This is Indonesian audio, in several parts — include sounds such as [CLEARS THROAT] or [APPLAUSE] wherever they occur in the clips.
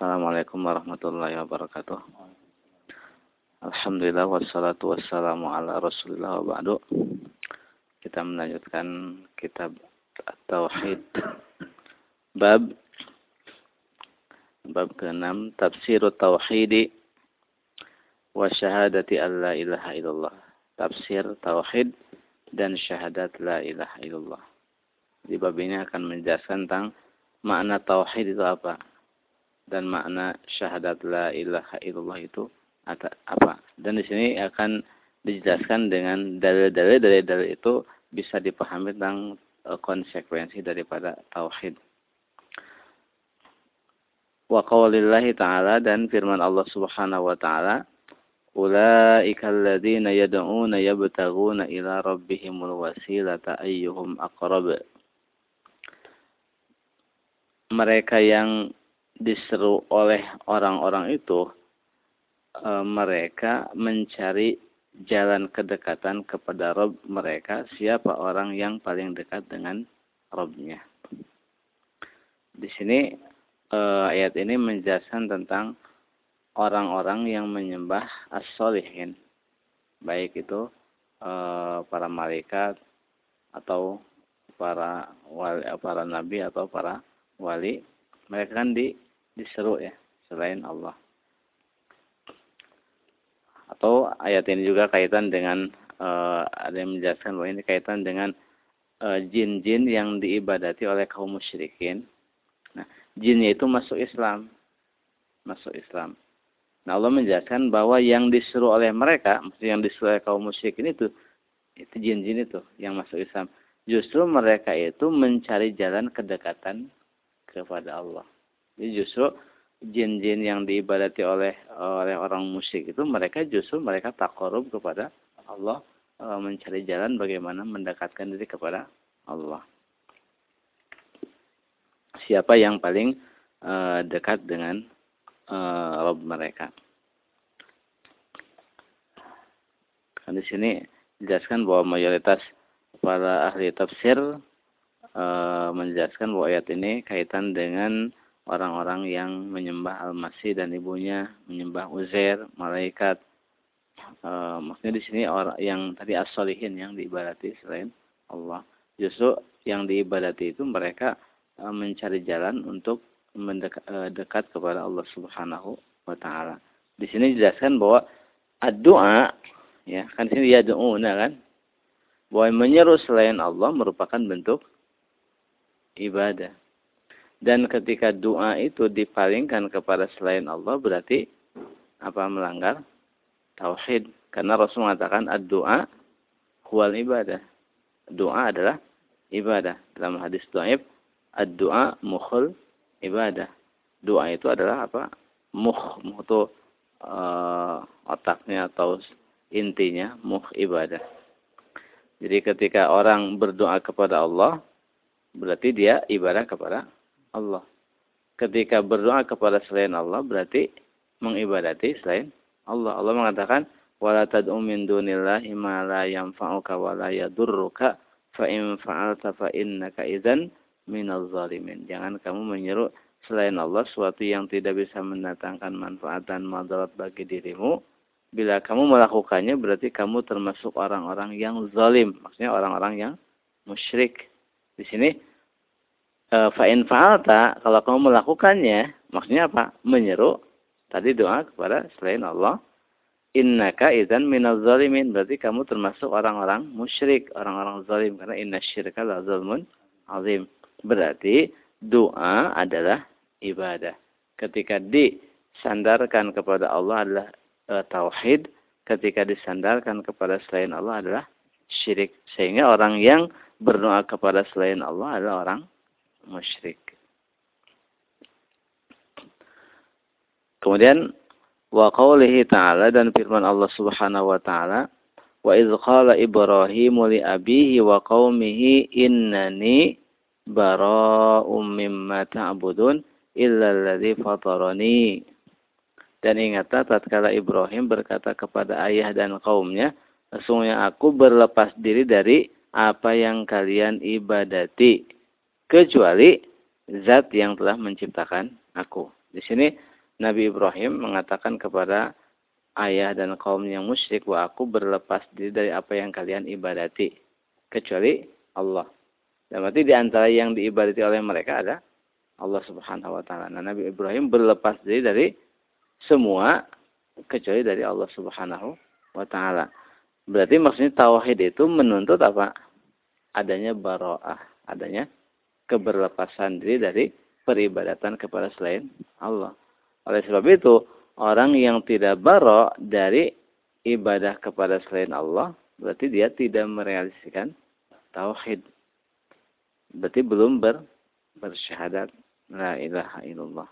Assalamualaikum warahmatullahi wabarakatuh. Alhamdulillah wassalatu wassalamu ala rasulillah wa ba'du. Kita melanjutkan kitab Tauhid. Bab Bab ke-6 Tafsir Tauhid wa syahadati an la ilaha illallah. Tafsir Tauhid dan syahadat la ilaha illallah. Di bab ini akan menjelaskan tentang makna tauhid itu apa dan makna syahadat la ilaha illallah itu apa. Dan di sini akan dijelaskan dengan dalil-dalil dari dalil itu bisa dipahami tentang e, konsekuensi daripada tauhid. Wa qawlillahi ta'ala dan firman Allah Subhanahu wa taala Ulaika alladziina yad'uuna yabtaghuna ila rabbihimul wasilata ayyuhum aqrab. Mereka yang diseru oleh orang-orang itu e, mereka mencari jalan kedekatan kepada Rob mereka siapa orang yang paling dekat dengan Robnya. Di sini e, ayat ini menjelaskan tentang orang-orang yang menyembah as-solihin baik itu e, para malaikat atau para wali, para nabi atau para wali mereka kan di diseru ya selain Allah. Atau ayat ini juga kaitan dengan uh, ada yang menjelaskan bahwa ini kaitan dengan eh, jin-jin uh, yang diibadati oleh kaum musyrikin. Nah, jinnya itu masuk Islam. Masuk Islam. Nah, Allah menjelaskan bahwa yang disuruh oleh mereka, yang disuruh oleh kaum musyrikin itu itu jin-jin itu yang masuk Islam. Justru mereka itu mencari jalan kedekatan kepada Allah. Jadi justru jin-jin yang diibadati oleh oleh orang musyrik itu mereka justru mereka takarub kepada Allah e, mencari jalan bagaimana mendekatkan diri kepada Allah. Siapa yang paling e, dekat dengan e, Rob mereka? Kan di sini dijelaskan bahwa mayoritas para ahli tafsir e, menjelaskan bahwa ayat ini kaitan dengan orang-orang yang menyembah Al-Masih dan ibunya menyembah Uzair, malaikat. E, maksudnya di sini orang yang tadi as-solihin yang diibadati selain Allah. Justru yang diibadati itu mereka e, mencari jalan untuk mendekat e, dekat kepada Allah Subhanahu wa taala. Di sini dijelaskan bahwa doa ya kan di sini ya doa kan bahwa menyeru selain Allah merupakan bentuk ibadah. Dan ketika doa itu dipalingkan kepada selain Allah berarti apa melanggar tauhid. Karena Rasul mengatakan ad-doa huwal ibadah. Doa adalah ibadah. Dalam hadis dhaif ad-doa mukhul ibadah. Doa itu adalah apa? Mukh, mukh itu uh, otaknya atau intinya mukh ibadah. Jadi ketika orang berdoa kepada Allah berarti dia ibadah kepada Allah. Ketika berdoa kepada selain Allah berarti mengibadati selain Allah. Allah mengatakan wala tad'u min dunillahi ma la yanfa'uka wa la yadurruka fa in fa'alta fa innaka idzan minaz zalimin. Jangan kamu menyeru selain Allah sesuatu yang tidak bisa mendatangkan manfaat dan madarat bagi dirimu. Bila kamu melakukannya berarti kamu termasuk orang-orang yang zalim. Maksudnya orang-orang yang musyrik. Di sini fa'in fa'alta, kalau kamu melakukannya, maksudnya apa? Menyeru tadi doa kepada selain Allah. Innaka idzan minaz zalimin. Berarti kamu termasuk orang-orang musyrik, orang-orang zalim karena inna syirka la zulmun azim. Berarti doa adalah ibadah. Ketika disandarkan kepada Allah adalah e, tauhid, ketika disandarkan kepada selain Allah adalah syirik. Sehingga orang yang berdoa kepada selain Allah adalah orang musyrik. Kemudian wa qawlihi ta'ala dan firman Allah Subhanahu wa taala wa idz qala Ibrahim li abihi wa qaumihi innani bara'um mimma ta'budun illa alladhi fatarani dan ingatlah tatkala Ibrahim berkata kepada ayah dan kaumnya sesungguhnya aku berlepas diri dari apa yang kalian ibadati kecuali zat yang telah menciptakan aku. Di sini Nabi Ibrahim mengatakan kepada ayah dan kaum yang musyrik bahwa aku berlepas diri dari apa yang kalian ibadati kecuali Allah. Dan berarti di antara yang diibadati oleh mereka ada Allah Subhanahu wa taala. Nah, Nabi Ibrahim berlepas diri dari semua kecuali dari Allah Subhanahu wa taala. Berarti maksudnya tauhid itu menuntut apa? Adanya baroah, adanya keberlepasan diri dari peribadatan kepada selain Allah. Oleh sebab itu, orang yang tidak baro dari ibadah kepada selain Allah, berarti dia tidak merealisasikan tauhid. Berarti belum ber, bersyahadat la ilaha illallah.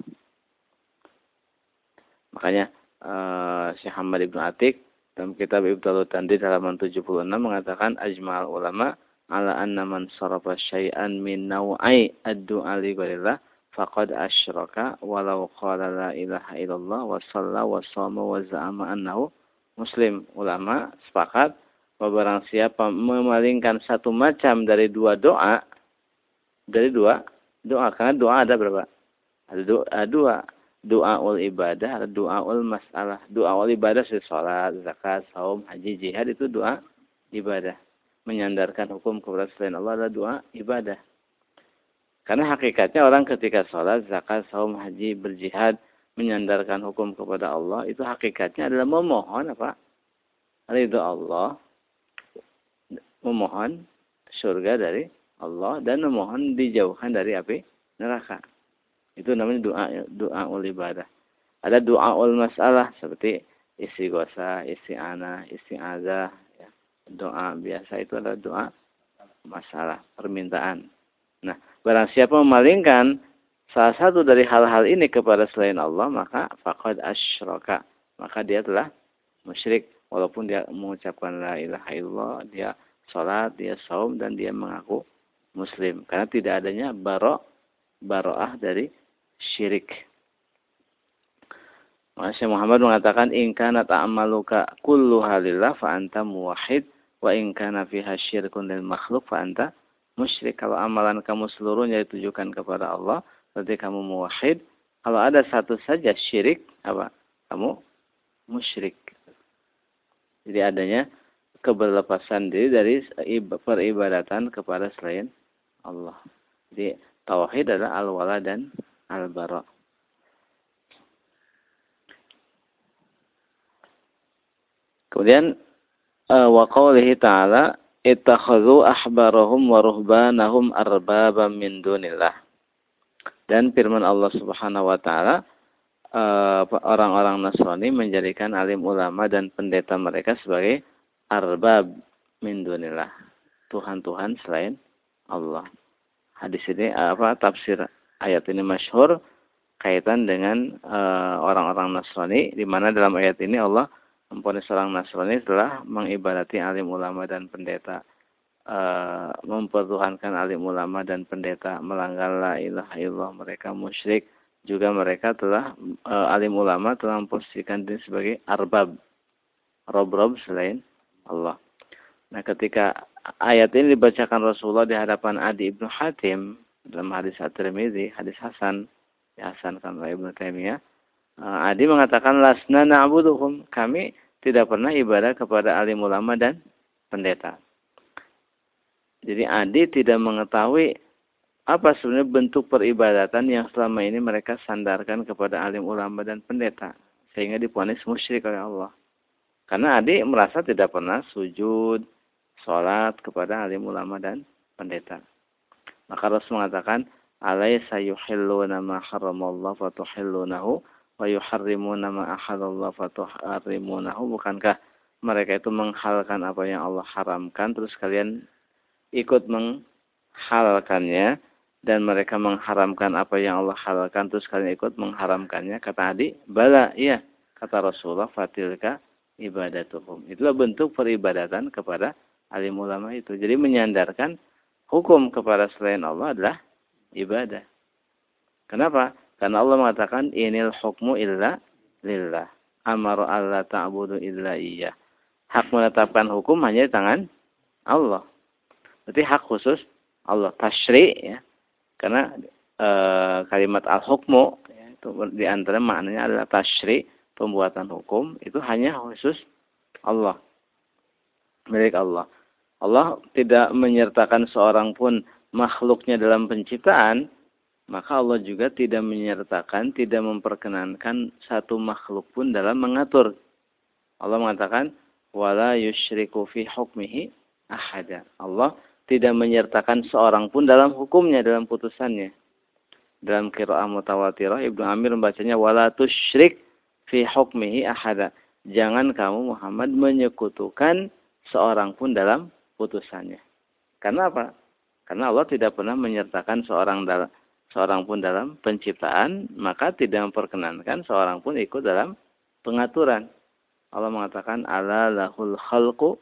Makanya uh, Syekh Muhammad Ibn Atik dalam kitab Ibtalu Tandid halaman 76 mengatakan ajma'al ulama ala anna man sarafa syai'an min naw'ai ad-du'a li ghairillah faqad asyraka walau qala la ilaha illallah wa shalla wa shama wa za'ama annahu muslim. Ulama sepakat bahwa barang siapa memalingkan satu macam dari dua doa dari dua doa karena doa ada berapa? Ada doa dua doa ul ibadah, ada doa ul masalah. Doa ul ibadah seperti sholat, zakat, saum, haji, jihad itu doa ibadah. Menyandarkan hukum kepada selain Allah adalah doa ibadah. Karena hakikatnya orang ketika sholat, zakat, saum, haji, berjihad, menyandarkan hukum kepada Allah, itu hakikatnya adalah memohon apa? Ridho Allah, memohon surga dari Allah dan memohon dijauhkan dari api neraka. Itu namanya doa doa ul ibadah. Ada doa ul masalah seperti isi gosa, isi ana, isi azah. Doa biasa itu adalah doa masalah, permintaan. Nah, barang siapa memalingkan salah satu dari hal-hal ini kepada selain Allah, maka faqad asyraka. Maka dia telah musyrik. Walaupun dia mengucapkan la ilaha illallah, dia sholat, dia saum, dan dia mengaku muslim. Karena tidak adanya barok, baroah dari syirik. Masya Muhammad mengatakan in kana ta'amaluka kullu halillah fa anta muwahhid wa in kana fiha syirkun lil makhluk fa anta musyrik. Kalau amalan kamu seluruhnya ditujukan kepada Allah, berarti kamu muwahhid. Kalau ada satu saja syirik, apa? Kamu musyrik. Jadi adanya keberlepasan diri dari peribadatan kepada selain Allah. Jadi tauhid adalah al-wala dan al-bara. Kemudian wa qawlihi ta'ala ittakhadhu ahbarahum wa ruhbanahum arbaba min dunillah. Dan firman Allah Subhanahu wa taala uh, orang-orang Nasrani menjadikan alim ulama dan pendeta mereka sebagai arbab min dunillah. Tuhan-tuhan selain Allah. Hadis ini apa tafsir ayat ini masyhur kaitan dengan eh, orang-orang uh, Nasrani di mana dalam ayat ini Allah mempunyai seorang Nasrani telah mengibadati alim ulama dan pendeta uh, mempertuhankan alim ulama dan pendeta melanggar la ilaha illallah mereka musyrik juga mereka telah uh, alim ulama telah memposisikan diri sebagai arbab rob-rob selain Allah. Nah, ketika ayat ini dibacakan Rasulullah di hadapan Adi ibnu Hatim, dalam hadis At-Tirmidzi, hadis Hasan, dihasankan oleh Ibnu Taimiyah. Uh, Adi mengatakan lasna na'buduhum. Kami tidak pernah ibadah kepada alim ulama dan pendeta. Jadi Adi tidak mengetahui apa sebenarnya bentuk peribadatan yang selama ini mereka sandarkan kepada alim ulama dan pendeta sehingga diponis musyrik oleh Allah. Karena Adi merasa tidak pernah sujud, sholat kepada alim ulama dan pendeta. Maka Rasul mengatakan, "Alaysa yuhilluna ma haramallahu fa tuhillunahu wa yuharrimuna ma ahallallahu fa tuharrimunahu?" Bukankah mereka itu menghalalkan apa yang Allah haramkan terus kalian ikut menghalalkannya dan mereka mengharamkan apa yang Allah halalkan terus kalian ikut mengharamkannya kata Adi bala iya kata Rasulullah fatilka ibadatuhum itulah bentuk peribadatan kepada alim ulama itu jadi menyandarkan hukum kepada selain Allah adalah ibadah. Kenapa? Karena Allah mengatakan inil hukmu illa lillah. Amar Allah ta'budu illa iya. Hak menetapkan hukum hanya di tangan Allah. Berarti hak khusus Allah. Tashri ya. Karena e, kalimat al-hukmu ya, itu di antara maknanya adalah tasyri pembuatan hukum itu hanya khusus Allah milik Allah Allah tidak menyertakan seorang pun makhluknya dalam penciptaan maka Allah juga tidak menyertakan tidak memperkenankan satu makhluk pun dalam mengatur Allah mengatakan wala yusyriku fi hukmihi ahada Allah tidak menyertakan seorang pun dalam hukumnya dalam putusannya dalam qiraah mutawatirah Ibnu Amir membacanya wala tusyrik fi hukmihi ahada. Jangan kamu Muhammad menyekutukan seorang pun dalam putusannya. Karena apa? Karena Allah tidak pernah menyertakan seorang dalam seorang pun dalam penciptaan, maka tidak memperkenankan seorang pun ikut dalam pengaturan. Allah mengatakan ala lahul khalqu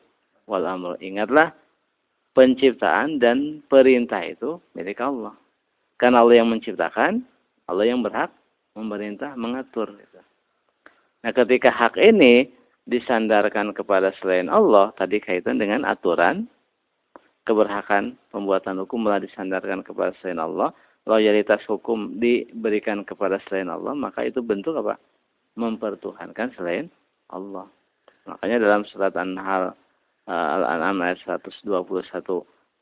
wal amr. Ingatlah penciptaan dan perintah itu milik Allah. Karena Allah yang menciptakan, Allah yang berhak memerintah, mengatur. Nah, ketika hak ini disandarkan kepada selain Allah, tadi kaitan dengan aturan, keberhakan pembuatan hukum malah disandarkan kepada selain Allah, loyalitas hukum diberikan kepada selain Allah, maka itu bentuk apa? Mempertuhankan selain Allah. Makanya dalam surat An-Nahl uh, Al-An'am ayat 121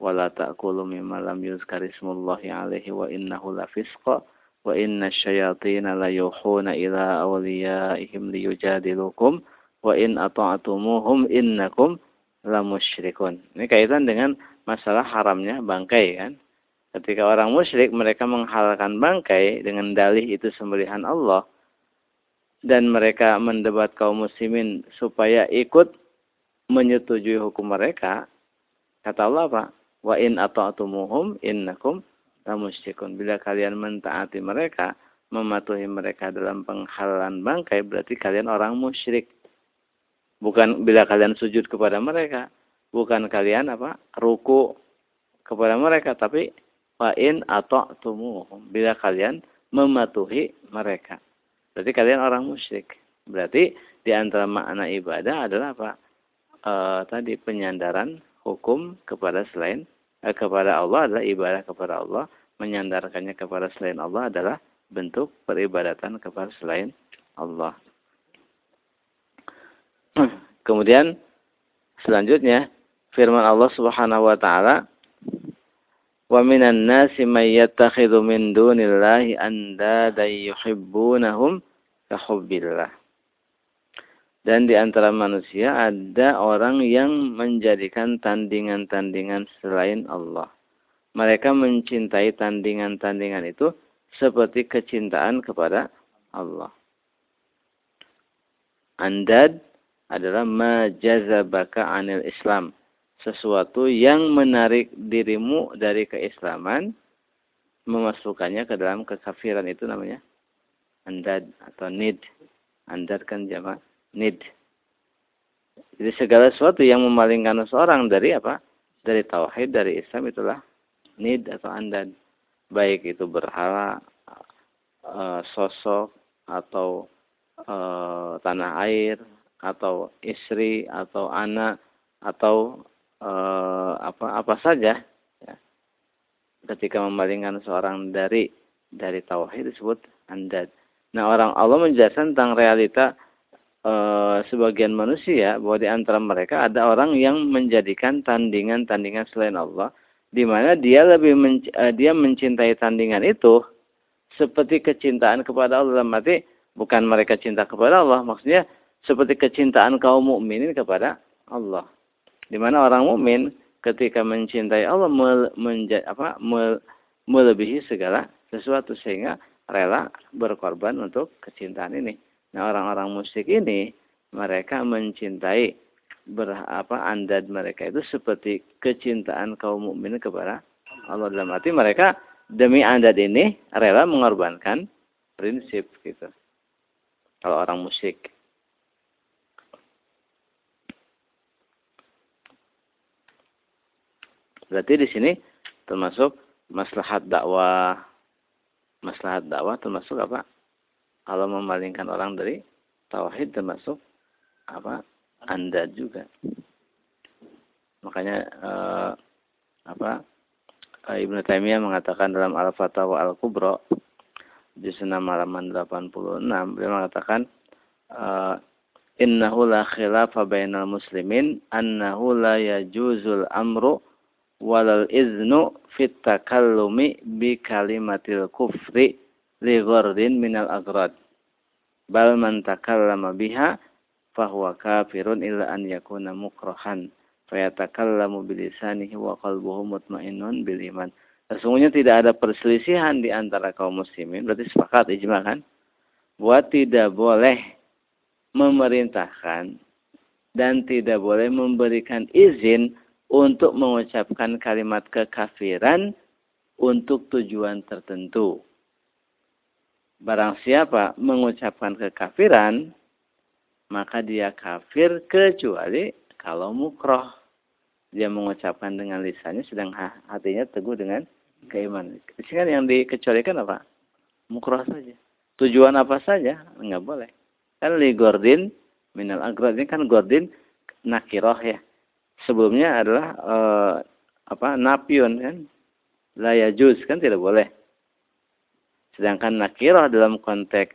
wala ta'kulu mimma lam yuzkar alaihi wa innahu lafisqa wa inna syayatina la yuhuna ila awliyaihim liyujadilukum wa in ata'tumuhum innakum lamusyrikun. Ini kaitan dengan masalah haramnya bangkai kan. Ketika orang musyrik mereka menghalalkan bangkai dengan dalih itu sembelihan Allah dan mereka mendebat kaum muslimin supaya ikut menyetujui hukum mereka, kata Allah apa? Wa in ata'tumuhum innakum lamusyrikun. Bila kalian mentaati mereka, mematuhi mereka dalam penghalalan bangkai, berarti kalian orang musyrik. Bukan bila kalian sujud kepada mereka, bukan kalian apa? ruku kepada mereka, tapi wa in ata'tumuhum. Bila kalian mematuhi mereka. Berarti kalian orang musyrik. Berarti di antara makna ibadah adalah apa? E, tadi penyandaran hukum kepada selain Eh, kepada Allah adalah ibadah kepada Allah, menyandarkannya kepada selain Allah adalah bentuk peribadatan kepada selain Allah. [CLEARS THROAT] Kemudian selanjutnya firman Allah Subhanahu wa taala Wa minan nasi may yattakhidhu min dunillahi andada yuhibbunahum ka hubbillah. Dan di antara manusia ada orang yang menjadikan tandingan-tandingan selain Allah. Mereka mencintai tandingan-tandingan itu seperti kecintaan kepada Allah. Andad adalah majazabaka anil Islam. Sesuatu yang menarik dirimu dari keislaman, memasukkannya ke dalam kekafiran itu namanya andad atau nid. Andad kan jamaah nid. Jadi segala sesuatu yang memalingkan seorang dari apa? Dari tauhid, dari Islam itulah nid atau andan. Baik itu berhala, e, sosok, atau e, tanah air, atau istri, atau anak, atau apa apa saja. Ya. Ketika memalingkan seorang dari dari tauhid disebut andad. Nah orang Allah menjelaskan tentang realita e, sebagian manusia bahwa di antara mereka ada orang yang menjadikan tandingan-tandingan selain Allah di mana dia lebih men, e, dia mencintai tandingan itu seperti kecintaan kepada Allah dalam arti bukan mereka cinta kepada Allah maksudnya seperti kecintaan kaum mukminin kepada Allah di mana orang mukmin ketika mencintai Allah mel, menja, apa, mel, melebihi segala sesuatu sehingga rela berkorban untuk kecintaan ini Nah orang-orang musyrik ini mereka mencintai berapa andad mereka itu seperti kecintaan kaum mukmin kepada Allah dalam arti mereka demi andad ini rela mengorbankan prinsip gitu. Kalau orang musyrik. Berarti di sini termasuk maslahat dakwah. Maslahat dakwah termasuk apa? kalau memalingkan orang dari tauhid termasuk apa anda juga makanya eh, apa eh, Ibnu Taimiyah mengatakan dalam Al-Fatawa Al-Kubra di halaman 86 beliau mengatakan uh, innahu la khilafa bainal muslimin annahu la yajuzul amru walal iznu fit takallumi bi kalimatil kufri li ghardin minal agrad. Bal man takallama biha fahuwa kafirun illa an yakuna mukrahan fayatakallamu bilisanihi wa qalbuhu mutmainnun bil iman. Sesungguhnya tidak ada perselisihan di antara kaum muslimin, berarti sepakat ijma kan? Buat tidak boleh memerintahkan dan tidak boleh memberikan izin untuk mengucapkan kalimat kekafiran untuk tujuan tertentu. Barang siapa mengucapkan kekafiran, maka dia kafir kecuali kalau mukroh dia mengucapkan dengan lisannya sedang hatinya teguh dengan keimanan. Sehingga yang dikecualikan apa? Mukroh saja. Tujuan apa saja? Enggak boleh. Kan li gordin minal agrad ini kan gordin nakiroh ya. Sebelumnya adalah uh, apa napion kan layajuz kan tidak boleh. Sedangkan nakiroh dalam konteks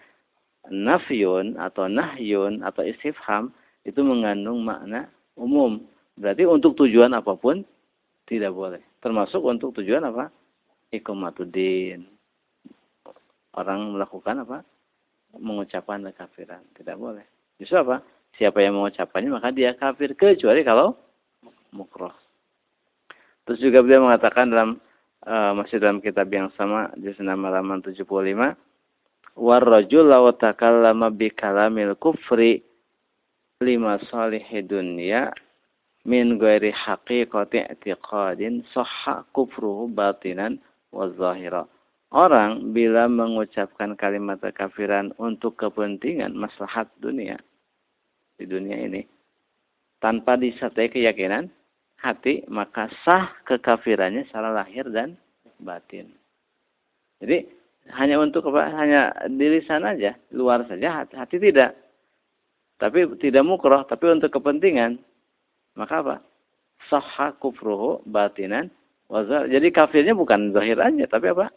nafyun atau nahyun atau istifham itu mengandung makna umum Berarti untuk tujuan apa pun tidak boleh. Termasuk untuk tujuan apa? Ikomatuddin. Orang melakukan apa? Mengucapkan kekafiran. Tidak boleh. Justru apa? Siapa yang mengucapkannya maka dia kafir. Kecuali kalau mukroh. Terus juga beliau mengatakan dalam uh, masih dalam kitab yang sama di senama halaman 75 warrajul law takallama bi kalamil kufri lima salihi dunya min ghairi haqiqati i'tiqadin sahha kufruhu batinan wa zahira. Orang bila mengucapkan kalimat kekafiran untuk kepentingan maslahat dunia di dunia ini tanpa disertai keyakinan hati maka sah kekafirannya secara lahir dan batin. Jadi hanya untuk apa? Hanya diri sana aja, luar saja hati, hati tidak. Tapi tidak mukroh, tapi untuk kepentingan maka apa? Sahha kufruhu batinan wazahir. Jadi kafirnya bukan zahir aja, tapi apa?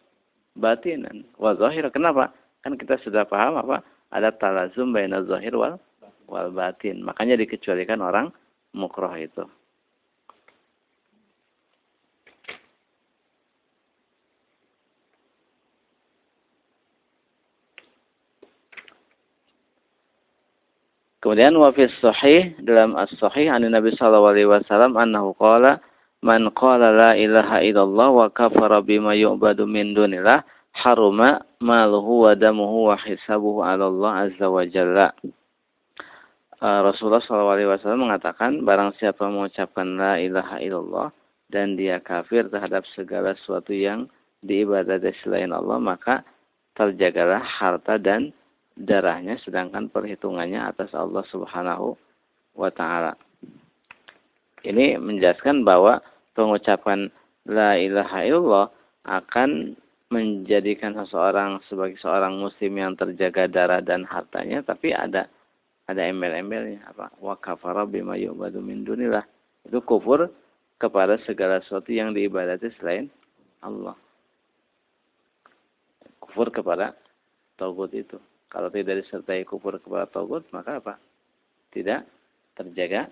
Batinan. Wazahir. Kenapa? Kan kita sudah paham apa? Ada talazum baina zahir wal wal batin. Makanya dikecualikan orang mukroh itu. Kemudian wafis sahih dalam as-sahih an Nabi sallallahu alaihi wasallam annahu qala man qala la ilaha illallah wa kafara bima yu'badu min dunillah haruma maluhu wa damuhu wa hisabuhu 'ala Allah azza wa jalla. Uh, Rasulullah sallallahu alaihi wasallam mengatakan barang siapa mengucapkan la ilaha illallah dan dia kafir terhadap segala sesuatu yang diibadati selain Allah maka terjagalah harta dan darahnya sedangkan perhitungannya atas Allah Subhanahu wa taala. Ini menjelaskan bahwa pengucapan la ilaha illallah akan menjadikan seseorang sebagai seorang muslim yang terjaga darah dan hartanya tapi ada ada embel-embelnya. Apa? Wa kafara bima yu'badu min dunillah. Itu kufur kepada segala sesuatu yang diibadati selain Allah. Kufur kepada tauhid itu kalau tidak disertai kufur kepada Togut, maka apa? Tidak terjaga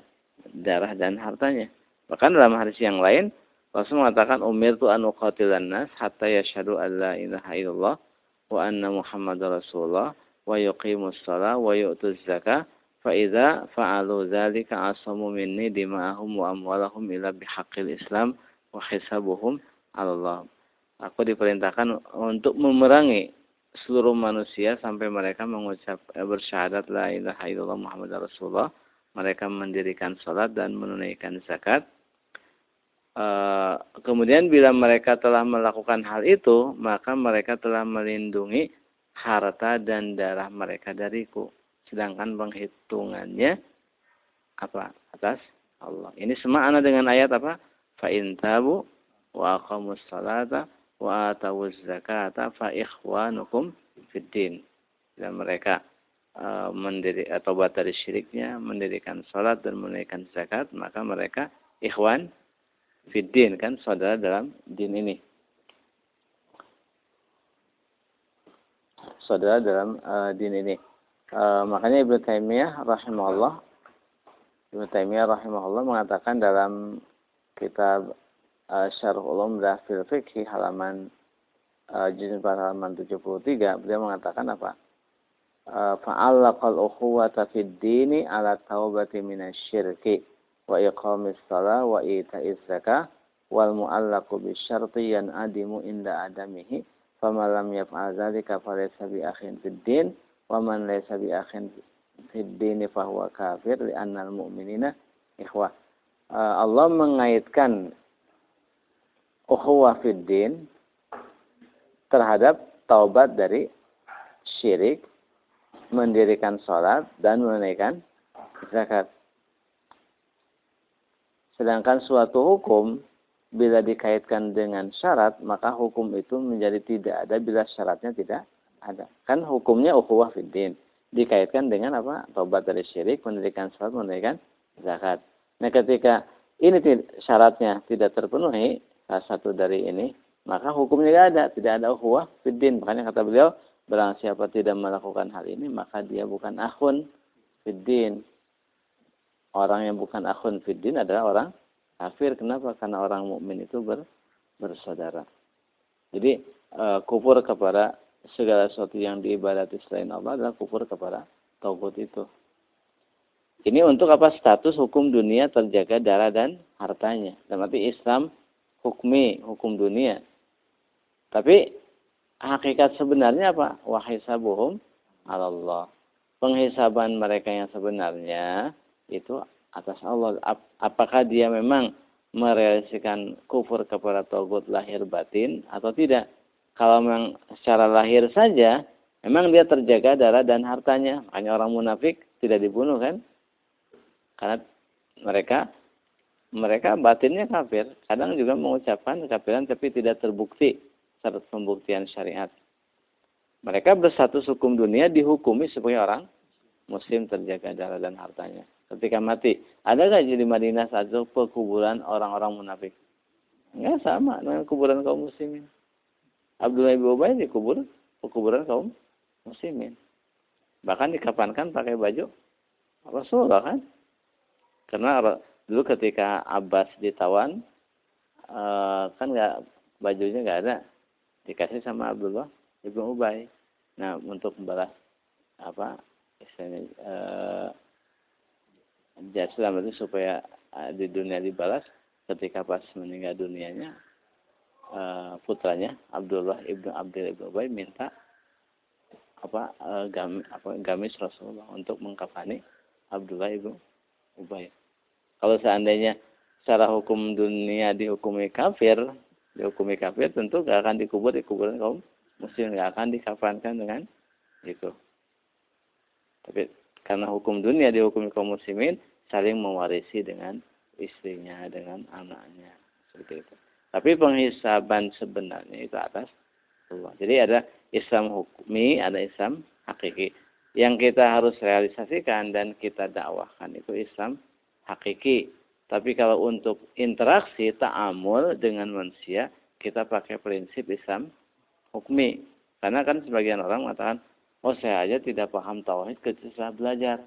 darah dan hartanya. Bahkan dalam hadis yang lain, Rasul mengatakan, Umir tu anu qatilan nas hatta yashadu an la ilaha illallah wa anna Muhammad Rasulullah wa yuqimus salah wa yu'tuz zakah fa'alu dzalika asamu minni dima'ahum wa amwalahum ila bihaqqil Islam wa hisabuhum Allah. Aku diperintahkan untuk memerangi seluruh manusia sampai mereka mengucap eh, bersyahadat la ilaha illallah Muhammad Rasulullah. Mereka mendirikan salat dan menunaikan zakat. E, kemudian bila mereka telah melakukan hal itu maka mereka telah melindungi harta dan darah mereka dariku. Sedangkan penghitungannya apa? Atas Allah. Ini semakna dengan ayat apa? Fa in tabu wa aqamus salata wa atawuz zakata fa ikhwanukum fiddin. Dan mereka uh, mendiri atau buat dari syiriknya, mendirikan salat dan menunaikan zakat, maka mereka ikhwan fiddin kan saudara dalam din ini. bersaudara dalam uh, din ini. Uh, makanya Ibnu Taimiyah rahimahullah Ibnu Taimiyah rahimahullah mengatakan dalam kitab Syarh Ulum Fil Fiqh halaman uh, juz halaman 73 beliau mengatakan apa? Uh, Fa'allaqal ukhuwata fid dini ala taubati minasyirki wa iqamis salah wa ita'iz zakah wal mu'allaqu bisyarti yan adimu inda adamihi faman lam yaf'al dzalika falaysa bi akhin fid din wa man laysa bi akhin fid din fa huwa kafir li annal mu'minina ikhwah. Allah mengaitkan ukhuwah fid din terhadap taubat dari syirik, mendirikan sholat dan menunaikan zakat. Sedangkan suatu hukum bila dikaitkan dengan syarat, maka hukum itu menjadi tidak ada bila syaratnya tidak ada. Kan hukumnya ukhuwah fiddin. Dikaitkan dengan apa? Tobat dari syirik, mendirikan salat, mendirikan zakat. Nah ketika ini syaratnya tidak terpenuhi, salah satu dari ini, maka hukumnya tidak ada. Tidak ada ukhuwah fiddin. Makanya kata beliau, barang siapa tidak melakukan hal ini, maka dia bukan akhun fiddin. Orang yang bukan akhun fiddin adalah orang kafir kenapa karena orang mukmin itu ber, bersaudara jadi e, kufur kepada segala sesuatu yang diibadati selain Allah adalah kufur kepada taubat itu ini untuk apa status hukum dunia terjaga darah dan hartanya dan arti Islam hukmi hukum dunia tapi hakikat sebenarnya apa wahai sabuhum Allah penghisaban mereka yang sebenarnya itu atas Allah. Apakah dia memang merealisasikan kufur kepada togut lahir batin atau tidak? Kalau memang secara lahir saja, memang dia terjaga darah dan hartanya. Hanya orang munafik tidak dibunuh kan? Karena mereka mereka batinnya kafir. Kadang juga mengucapkan kekafiran tapi tidak terbukti syarat pembuktian syariat. Mereka bersatu hukum dunia dihukumi sebagai orang muslim terjaga darah dan hartanya ketika mati. Ada nggak di Madinah saat itu pekuburan orang-orang munafik? Enggak sama dengan kuburan kaum muslimin. Abdullah bin Ubay dikubur pekuburan kaum muslimin. Bahkan dikapankan pakai baju Rasulullah kan? Karena dulu ketika Abbas ditawan, eh, kan nggak bajunya nggak ada, dikasih sama Abdullah ibnu Ubay. Nah untuk membalas apa istilahnya eh, Jaslam itu supaya uh, di dunia dibalas ketika pas meninggal dunianya uh, putranya Abdullah ibnu Abdul ibnu Ubay minta apa uh, gam, apa gamis Rasulullah untuk mengkafani Abdullah ibnu Ubay. Kalau seandainya secara hukum dunia dihukumi kafir, dihukumi kafir tentu gak akan dikubur di kuburan kaum muslim, gak akan dikafankan dengan itu. Tapi karena hukum dunia dihukumi kaum muslimin, saling mewarisi dengan istrinya, dengan anaknya. Seperti itu. Tapi penghisaban sebenarnya itu atas Allah. Jadi ada Islam hukmi, ada Islam hakiki. Yang kita harus realisasikan dan kita dakwahkan itu Islam hakiki. Tapi kalau untuk interaksi, ta'amul dengan manusia, kita pakai prinsip Islam hukmi. Karena kan sebagian orang mengatakan, oh saya aja tidak paham tauhid ketika belajar.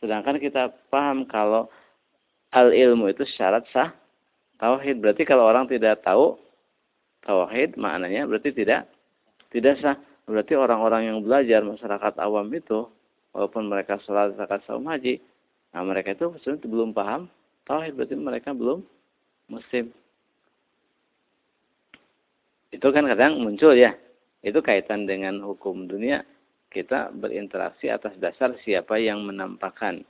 Sedangkan kita paham kalau al ilmu itu syarat sah tauhid. Berarti kalau orang tidak tahu tauhid maknanya berarti tidak tidak sah. Berarti orang-orang yang belajar masyarakat awam itu walaupun mereka sholat zakat saum haji, nah mereka itu sebenarnya belum paham tauhid berarti mereka belum muslim. Itu kan kadang muncul ya. Itu kaitan dengan hukum dunia kita berinteraksi atas dasar siapa yang menampakkan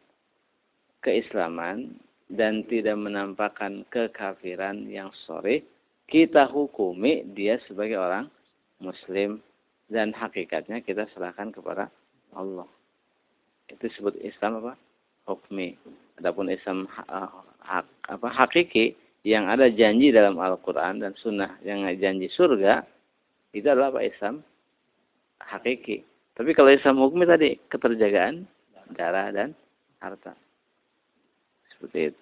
keislaman dan tidak menampakkan kekafiran yang sore, kita hukumi dia sebagai orang muslim dan hakikatnya kita serahkan kepada Allah. Itu disebut Islam apa? Hukmi. Adapun Islam hak, apa hakiki yang ada janji dalam Al-Qur'an dan sunnah yang janji surga itu adalah apa Islam hakiki. Tapi kalau Islam hukum tadi keterjagaan darah dan harta. Seperti itu.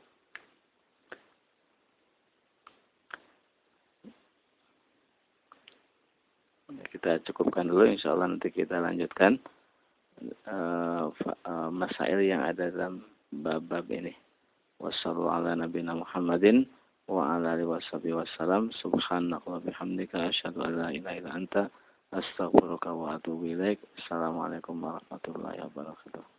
kita cukupkan dulu. Insya Allah nanti kita lanjutkan uh, uh, masail yang ada dalam bab-bab ini. Wassalamualaikum Muhammadin wa ala alihi wasallam. Subhanaka wa bihamdika asyhadu an la ilaha illa anta astaghfiruka wa atubu ilaik. Assalamualaikum warahmatullahi wabarakatuh.